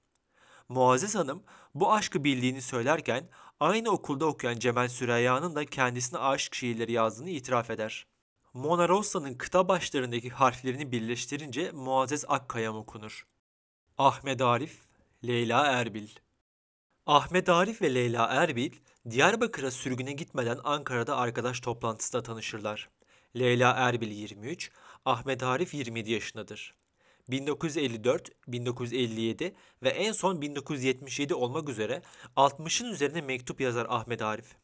Muazzez Hanım bu aşkı bildiğini söylerken aynı okulda okuyan Cemal Süreyya'nın da kendisine aşk şiirleri yazdığını itiraf eder. Mona Rosa'nın kıta başlarındaki harflerini birleştirince Muazzez Akkayam okunur. Ahmet Arif, Leyla Erbil Ahmet Arif ve Leyla Erbil, Diyarbakır'a sürgüne gitmeden Ankara'da arkadaş toplantısında tanışırlar. Leyla Erbil 23, Ahmet Arif 27 yaşındadır. 1954, 1957 ve en son 1977 olmak üzere 60'ın üzerine mektup yazar Ahmet Arif.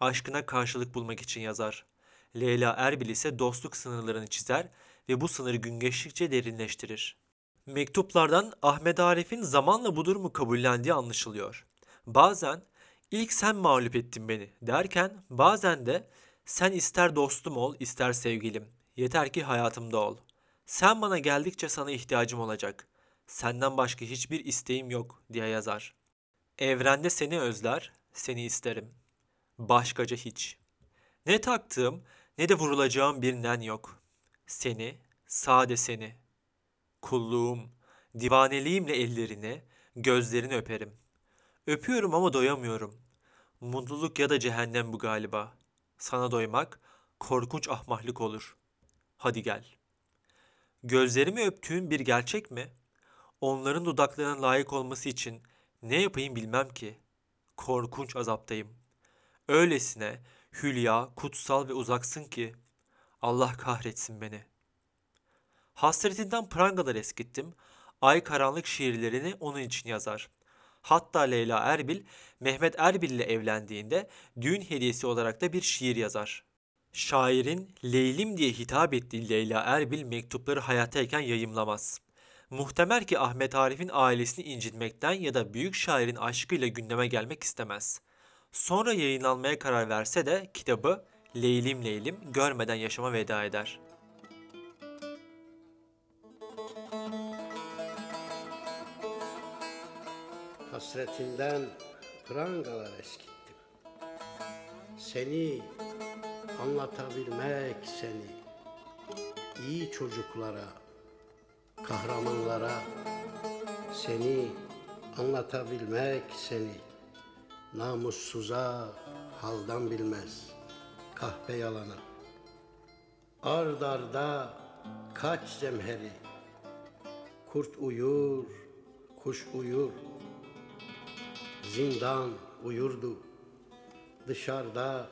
Aşkına karşılık bulmak için yazar. Leyla Erbil ise dostluk sınırlarını çizer ve bu sınırı gün geçtikçe derinleştirir. Mektuplardan Ahmet Arif'in zamanla bu durumu kabullendiği anlaşılıyor. Bazen ilk sen mağlup ettin beni derken bazen de sen ister dostum ol ister sevgilim yeter ki hayatımda ol. Sen bana geldikçe sana ihtiyacım olacak. Senden başka hiçbir isteğim yok diye yazar. Evrende seni özler, seni isterim. Başkaca hiç. Ne taktığım ne de vurulacağım bir nen yok. Seni, sade seni. Kulluğum, divaneliğimle ellerini, gözlerini öperim. Öpüyorum ama doyamıyorum. Mutluluk ya da cehennem bu galiba. Sana doymak korkunç ahmaklık olur. Hadi gel. Gözlerimi öptüğün bir gerçek mi? Onların dudaklarına layık olması için ne yapayım bilmem ki. Korkunç azaptayım. Öylesine hülya, kutsal ve uzaksın ki Allah kahretsin beni. Hasretinden prangalar eskittim. Ay karanlık şiirlerini onun için yazar. Hatta Leyla Erbil, Mehmet Erbil ile evlendiğinde düğün hediyesi olarak da bir şiir yazar. Şairin Leylim diye hitap ettiği Leyla Erbil mektupları hayattayken yayımlamaz. Muhtemel ki Ahmet Arif'in ailesini incinmekten ya da büyük şairin aşkıyla gündeme gelmek istemez. Sonra yayınlanmaya karar verse de kitabı Leylim Leylim görmeden yaşama veda eder. Hasretinden prangalar eskittim. Seni anlatabilmek seni iyi çocuklara, kahramanlara seni anlatabilmek seni namussuza haldan bilmez kahpe yalana. Ard arda kaç zemheri kurt uyur, kuş uyur. Zindan uyurdu. Dışarıda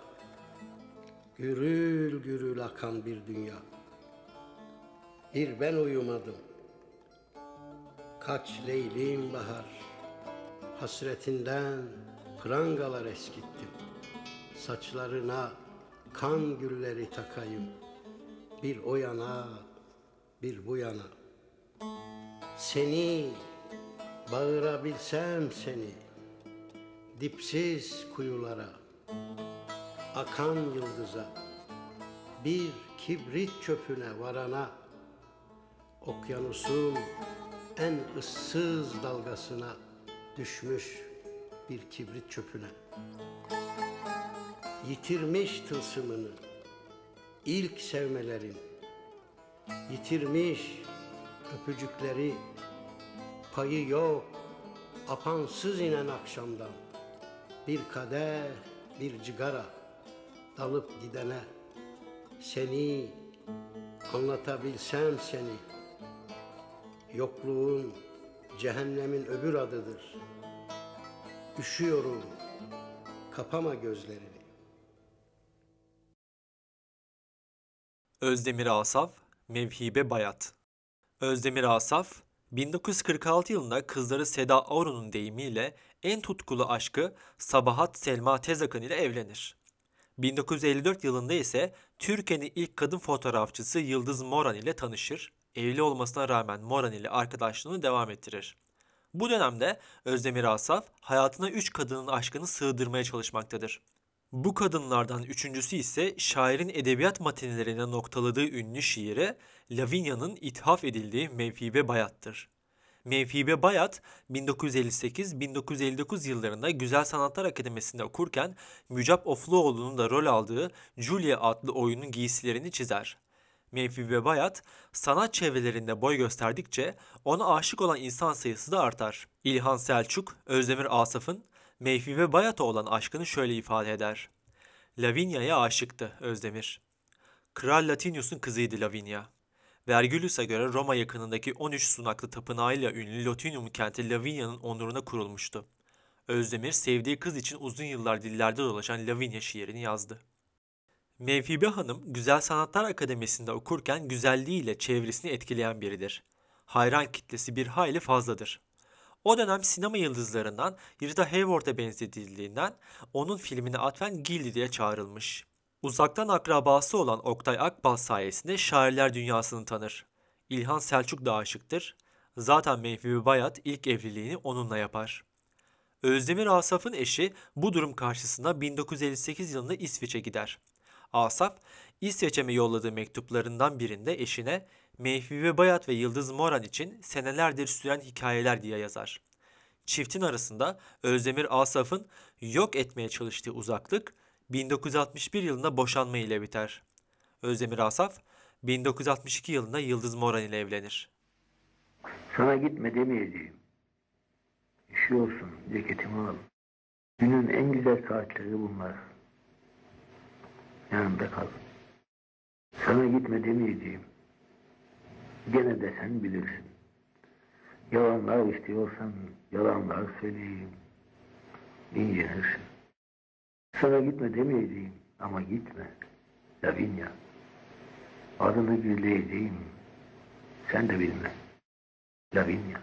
gürül gürül akan bir dünya. Bir ben uyumadım. Kaç leylim bahar. Hasretinden prangalar eskittim. Saçlarına kan gülleri takayım. Bir o yana, bir bu yana. Seni bağırabilsem seni dipsiz kuyulara akan yıldıza bir kibrit çöpüne varana okyanusun en ıssız dalgasına düşmüş bir kibrit çöpüne. Yitirmiş tılsımını ilk sevmelerin. Yitirmiş öpücükleri payı yok apansız inen akşamdan. Bir kadeh bir cigara dalıp gidene. Seni anlatabilsem seni yokluğun cehennemin öbür adıdır üşüyorum kapama gözlerini Özdemir Asaf, Mevhibe Bayat. Özdemir Asaf, 1946 yılında kızları Seda Auro'nun deyimiyle en tutkulu aşkı Sabahat Selma Tezakın ile evlenir. 1954 yılında ise Türkiye'nin ilk kadın fotoğrafçısı Yıldız Moran ile tanışır. Evli olmasına rağmen Moran ile arkadaşlığını devam ettirir. Bu dönemde Özdemir Asaf hayatına üç kadının aşkını sığdırmaya çalışmaktadır. Bu kadınlardan üçüncüsü ise şairin edebiyat matinelerine noktaladığı ünlü şiiri Lavinia'nın ithaf edildiği Mevhibe Bayat'tır. Mevhibe Bayat 1958-1959 yıllarında Güzel Sanatlar Akademisi'nde okurken Mücap Ofluoğlu'nun da rol aldığı Julia adlı oyunun giysilerini çizer. Mevhibe Bayat sanat çevrelerinde boy gösterdikçe ona aşık olan insan sayısı da artar. İlhan Selçuk, Özdemir Asaf'ın Mevhibe Bayat'a olan aşkını şöyle ifade eder. Lavinia'ya aşıktı Özdemir. Kral Latinius'un kızıydı Lavinia. Vergilius'a göre Roma yakınındaki 13 sunaklı tapınağıyla ünlü Lotinium kenti Lavinia'nın onuruna kurulmuştu. Özdemir sevdiği kız için uzun yıllar dillerde dolaşan Lavinia şiirini yazdı. Mevhibe Hanım Güzel Sanatlar Akademisi'nde okurken güzelliğiyle çevresini etkileyen biridir. Hayran kitlesi bir hayli fazladır. O dönem sinema yıldızlarından Rita Hayworth'a benzetildiğinden onun filmine atfen Gildi diye çağrılmış. Uzaktan akrabası olan Oktay Akbal sayesinde şairler dünyasını tanır. İlhan Selçuk da aşıktır. Zaten Mevhibe Bayat ilk evliliğini onunla yapar. Özdemir Asaf'ın eşi bu durum karşısında 1958 yılında İsveç'e gider. Asaf, İsveç'e yolladığı mektuplarından birinde eşine Mevhibe Bayat ve Yıldız Moran için senelerdir süren hikayeler diye yazar. Çiftin arasında Özdemir Asaf'ın yok etmeye çalıştığı uzaklık 1961 yılında boşanma ile biter. Özdemir Asaf 1962 yılında Yıldız Moran ile evlenir. Sana gitme demeyeceğim. Üşüyorsun, ceketimi al. Günün en güzel saatleri bunlar. Yanımda kal. Sana gitme demeyeceğim. Gene de sen bilirsin. Yalanlar istiyorsan yalanlar söyleyeyim. İncinirsin. Sana gitme demeyeceğim ama gitme. Lavinia. Adını gizleyeceğim. Sen de bilme. Lavinia.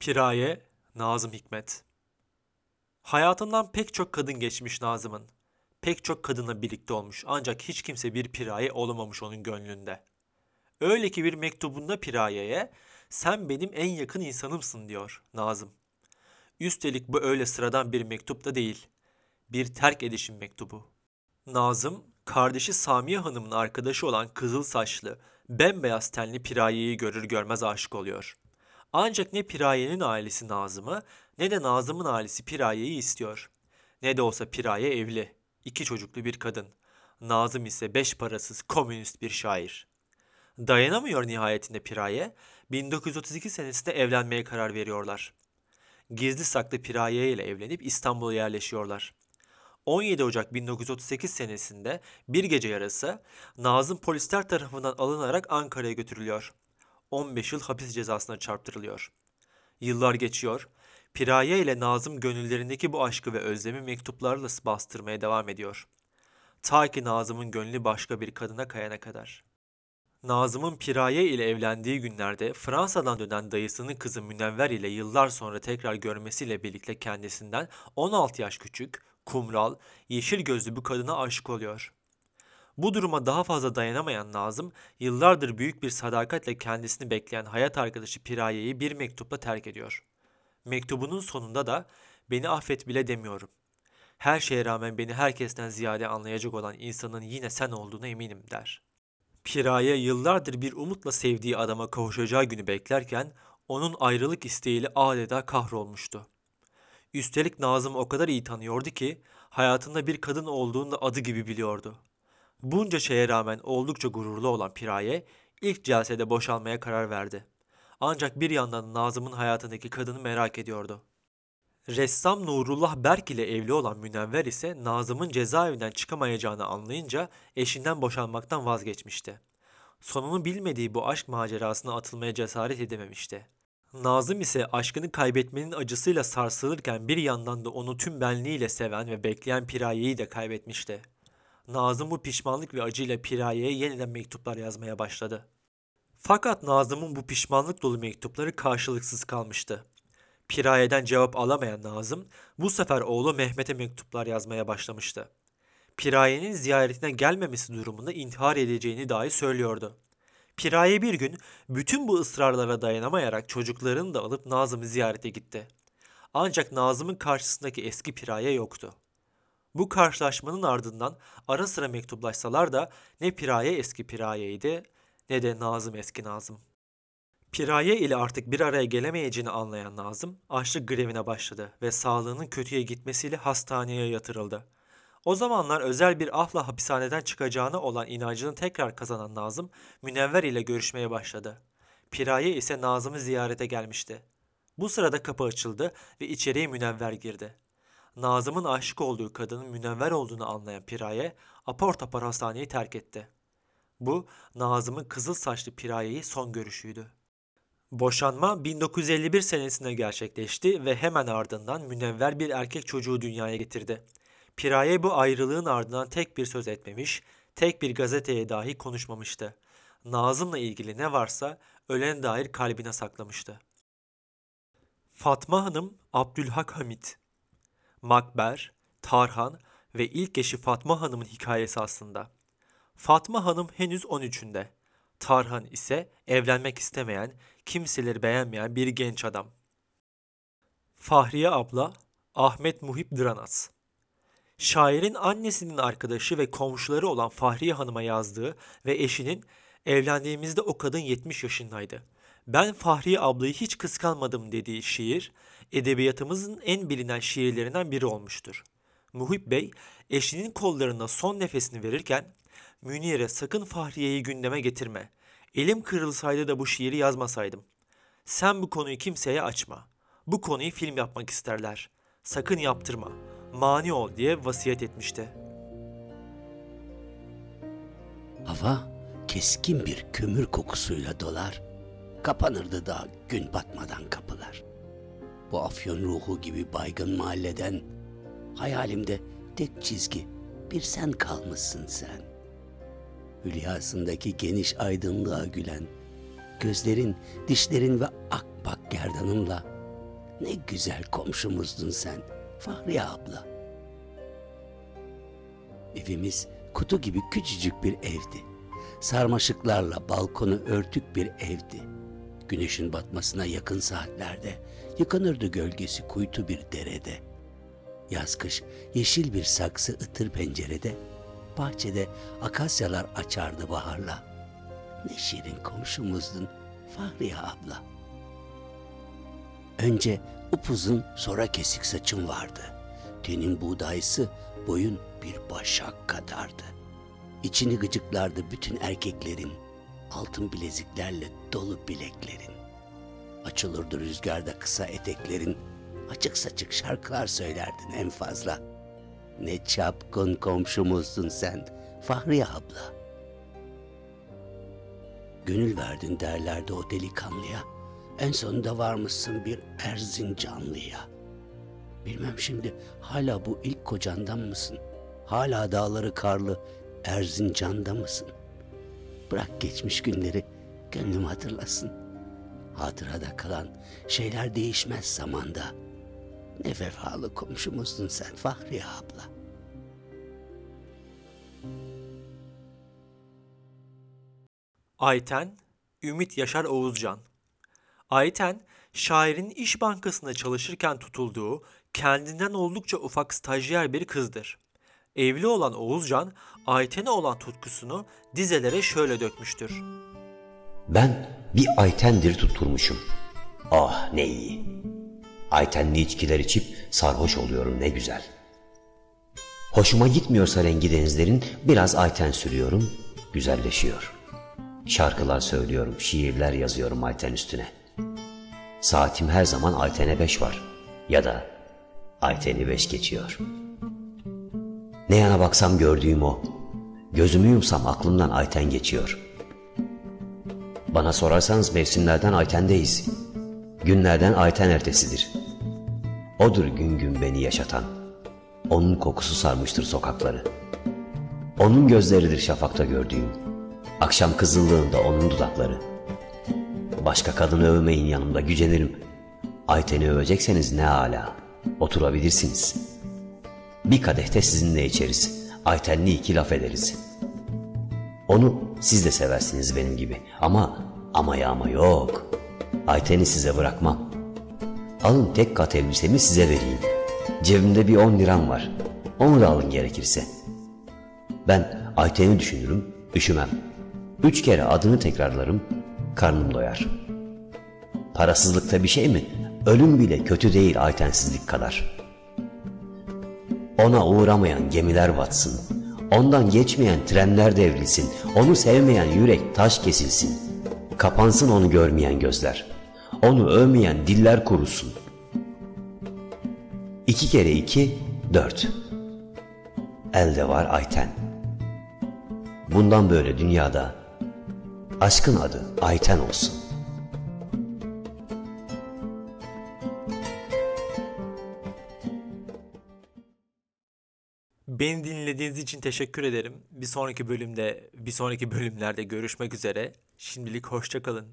Piraye, Nazım Hikmet. Hayatından pek çok kadın geçmiş Nazım'ın. Pek çok kadınla birlikte olmuş ancak hiç kimse bir piraye olamamış onun gönlünde. Öyle ki bir mektubunda pirayeye sen benim en yakın insanımsın diyor Nazım. Üstelik bu öyle sıradan bir mektup da değil. Bir terk edişim mektubu. Nazım, kardeşi Samiye Hanım'ın arkadaşı olan kızıl saçlı, bembeyaz tenli pirayeyi görür görmez aşık oluyor. Ancak ne Piraye'nin ailesi Nazım'ı ne de Nazım'ın ailesi Piraye'yi istiyor. Ne de olsa Piraye evli, iki çocuklu bir kadın. Nazım ise beş parasız komünist bir şair. Dayanamıyor nihayetinde Piraye, 1932 senesinde evlenmeye karar veriyorlar. Gizli saklı Piraye ile evlenip İstanbul'a yerleşiyorlar. 17 Ocak 1938 senesinde bir gece yarısı Nazım polisler tarafından alınarak Ankara'ya götürülüyor. 15 yıl hapis cezasına çarptırılıyor. Yıllar geçiyor. Piraye ile Nazım gönüllerindeki bu aşkı ve özlemi mektuplarla bastırmaya devam ediyor. Ta ki Nazım'ın gönlü başka bir kadına kayana kadar. Nazım'ın Piraye ile evlendiği günlerde Fransa'dan dönen dayısının kızı Münevver ile yıllar sonra tekrar görmesiyle birlikte kendisinden 16 yaş küçük, kumral, yeşil gözlü bir kadına aşık oluyor. Bu duruma daha fazla dayanamayan Nazım, yıllardır büyük bir sadakatle kendisini bekleyen hayat arkadaşı Piraye'yi bir mektupla terk ediyor. Mektubunun sonunda da beni affet bile demiyorum. Her şeye rağmen beni herkesten ziyade anlayacak olan insanın yine sen olduğuna eminim der. Piraye yıllardır bir umutla sevdiği adama kavuşacağı günü beklerken onun ayrılık isteğiyle adeta kahrolmuştu. Üstelik Nazım o kadar iyi tanıyordu ki hayatında bir kadın olduğunu da adı gibi biliyordu. Bunca şeye rağmen oldukça gururlu olan Piraye ilk celsede boşalmaya karar verdi. Ancak bir yandan Nazım'ın hayatındaki kadını merak ediyordu. Ressam Nurullah Berk ile evli olan Münevver ise Nazım'ın cezaevinden çıkamayacağını anlayınca eşinden boşanmaktan vazgeçmişti. Sonunu bilmediği bu aşk macerasına atılmaya cesaret edememişti. Nazım ise aşkını kaybetmenin acısıyla sarsılırken bir yandan da onu tüm benliğiyle seven ve bekleyen Piraye'yi de kaybetmişti. Nazım bu pişmanlık ve acıyla Piraye'ye yeniden mektuplar yazmaya başladı. Fakat Nazım'ın bu pişmanlık dolu mektupları karşılıksız kalmıştı. Piraye'den cevap alamayan Nazım bu sefer oğlu Mehmet'e mektuplar yazmaya başlamıştı. Piraye'nin ziyaretine gelmemesi durumunda intihar edeceğini dahi söylüyordu. Piraye bir gün bütün bu ısrarlara dayanamayarak çocuklarını da alıp Nazım'ı ziyarete gitti. Ancak Nazım'ın karşısındaki eski Piraye yoktu. Bu karşılaşmanın ardından ara sıra mektuplaşsalar da ne Piraye eski Piraye'ydi ne de Nazım eski Nazım. Piraye ile artık bir araya gelemeyeceğini anlayan Nazım açlık grevine başladı ve sağlığının kötüye gitmesiyle hastaneye yatırıldı. O zamanlar özel bir afla hapishaneden çıkacağına olan inancını tekrar kazanan Nazım Münevver ile görüşmeye başladı. Piraye ise Nazım'ı ziyarete gelmişti. Bu sırada kapı açıldı ve içeriye Münevver girdi. Nazım'ın aşık olduğu kadının Münevver olduğunu anlayan Piraye apar topar hastaneyi terk etti. Bu Nazım'ın kızıl saçlı Piraye'yi son görüşüydü. Boşanma 1951 senesinde gerçekleşti ve hemen ardından Münevver bir erkek çocuğu dünyaya getirdi. Piraye bu ayrılığın ardından tek bir söz etmemiş, tek bir gazeteye dahi konuşmamıştı. Nazım'la ilgili ne varsa ölen dair kalbine saklamıştı. Fatma Hanım Abdülhak Hamit Makber, Tarhan ve ilk eşi Fatma Hanım'ın hikayesi aslında. Fatma Hanım henüz 13'ünde. Tarhan ise evlenmek istemeyen, kimseleri beğenmeyen bir genç adam. Fahriye abla Ahmet Muhip Dranas Şairin annesinin arkadaşı ve komşuları olan Fahriye Hanım'a yazdığı ve eşinin evlendiğimizde o kadın 70 yaşındaydı. Ben Fahriye ablayı hiç kıskanmadım dediği şiir, edebiyatımızın en bilinen şiirlerinden biri olmuştur. Muhip Bey, eşinin kollarına son nefesini verirken, Münir'e sakın Fahriye'yi gündeme getirme. Elim kırılsaydı da bu şiiri yazmasaydım. Sen bu konuyu kimseye açma. bu konuyu film yapmak isterler. Sakın yaptırma, mani ol diye vasiyet etmişti. Hava keskin bir kömür kokusuyla dolar, kapanırdı da gün batmadan kapılar. Bu afyon ruhu gibi baygın mahalleden hayalimde tek çizgi bir sen kalmışsın sen. Hülyasındaki geniş aydınlığa gülen, gözlerin, dişlerin ve akbak gerdanınla ne güzel komşumuzdun sen Fahriye abla. Evimiz kutu gibi küçücük bir evdi. Sarmaşıklarla balkonu örtük bir evdi. Güneşin batmasına yakın saatlerde yıkanırdı gölgesi kuytu bir derede. Yaz kış yeşil bir saksı ıtır pencerede, bahçede akasyalar açardı baharla. Ne şirin komşumuzdun Fahriye abla. Önce upuzun sonra kesik saçın vardı. Tenin buğdaysı boyun bir başak kadardı. İçini gıcıklardı bütün erkeklerin, altın bileziklerle dolu bileklerin. Açılırdı rüzgarda kısa eteklerin, açık saçık şarkılar söylerdin en fazla. Ne çapkın komşumuzdun sen, Fahriye abla. Gönül verdin derlerdi o delikanlıya. En sonunda varmışsın bir Erzincanlıya. Bilmem şimdi hala bu ilk kocandan mısın? Hala dağları karlı Erzincan'da mısın? Bırak geçmiş günleri gönlüm hatırlasın. Hatırada kalan şeyler değişmez zamanda. Ne vefalı komşumuzdun sen Fahriye abla. Ayten, Ümit Yaşar Oğuzcan. Ayten, şairin İş Bankası'nda çalışırken tutulduğu kendinden oldukça ufak stajyer bir kızdır. Evli olan Oğuzcan, Ayten'e olan tutkusunu dizelere şöyle dökmüştür. Ben bir Aytendir tutturmuşum. Ah ne iyi. Aytenli içkiler içip sarhoş oluyorum ne güzel. Hoşuma gitmiyorsa rengi denizlerin biraz Ayten sürüyorum, güzelleşiyor. Şarkılar söylüyorum, şiirler yazıyorum Ayten üstüne. Saatim her zaman Ayten'e beş var. Ya da Ayten'i beş geçiyor. Ne yana baksam gördüğüm o. Gözümü yumsam aklımdan Ayten geçiyor. Bana sorarsanız mevsimlerden Ayten'deyiz. Günlerden Ayten ertesidir. Odur gün gün beni yaşatan. Onun kokusu sarmıştır sokakları. Onun gözleridir şafakta gördüğüm. Akşam kızıllığında onun dudakları. Başka kadını övmeyin yanımda gücenirim. Ayten'i övecekseniz ne ala. Oturabilirsiniz. Bir kadehte sizinle içeriz. Aytenli iki laf ederiz. Onu siz de seversiniz benim gibi. Ama ama ya ama yok. Ayten'i size bırakmam. Alın tek kat elbisemi size vereyim. Cebimde bir on liram var. Onu da alın gerekirse. Ben Ayten'i düşünürüm, üşümem. Üç kere adını tekrarlarım, karnım doyar. Parasızlıkta bir şey mi? Ölüm bile kötü değil Aytensizlik kadar. Ona uğramayan gemiler batsın. Ondan geçmeyen trenler devrilsin. Onu sevmeyen yürek taş kesilsin. Kapansın onu görmeyen gözler. Onu övmeyen diller kurusun. İki kere iki, dört. Elde var Ayten. Bundan böyle dünyada aşkın adı Ayten olsun. Beni dinlediğiniz için teşekkür ederim. Bir sonraki bölümde, bir sonraki bölümlerde görüşmek üzere. Şimdilik hoşça kalın.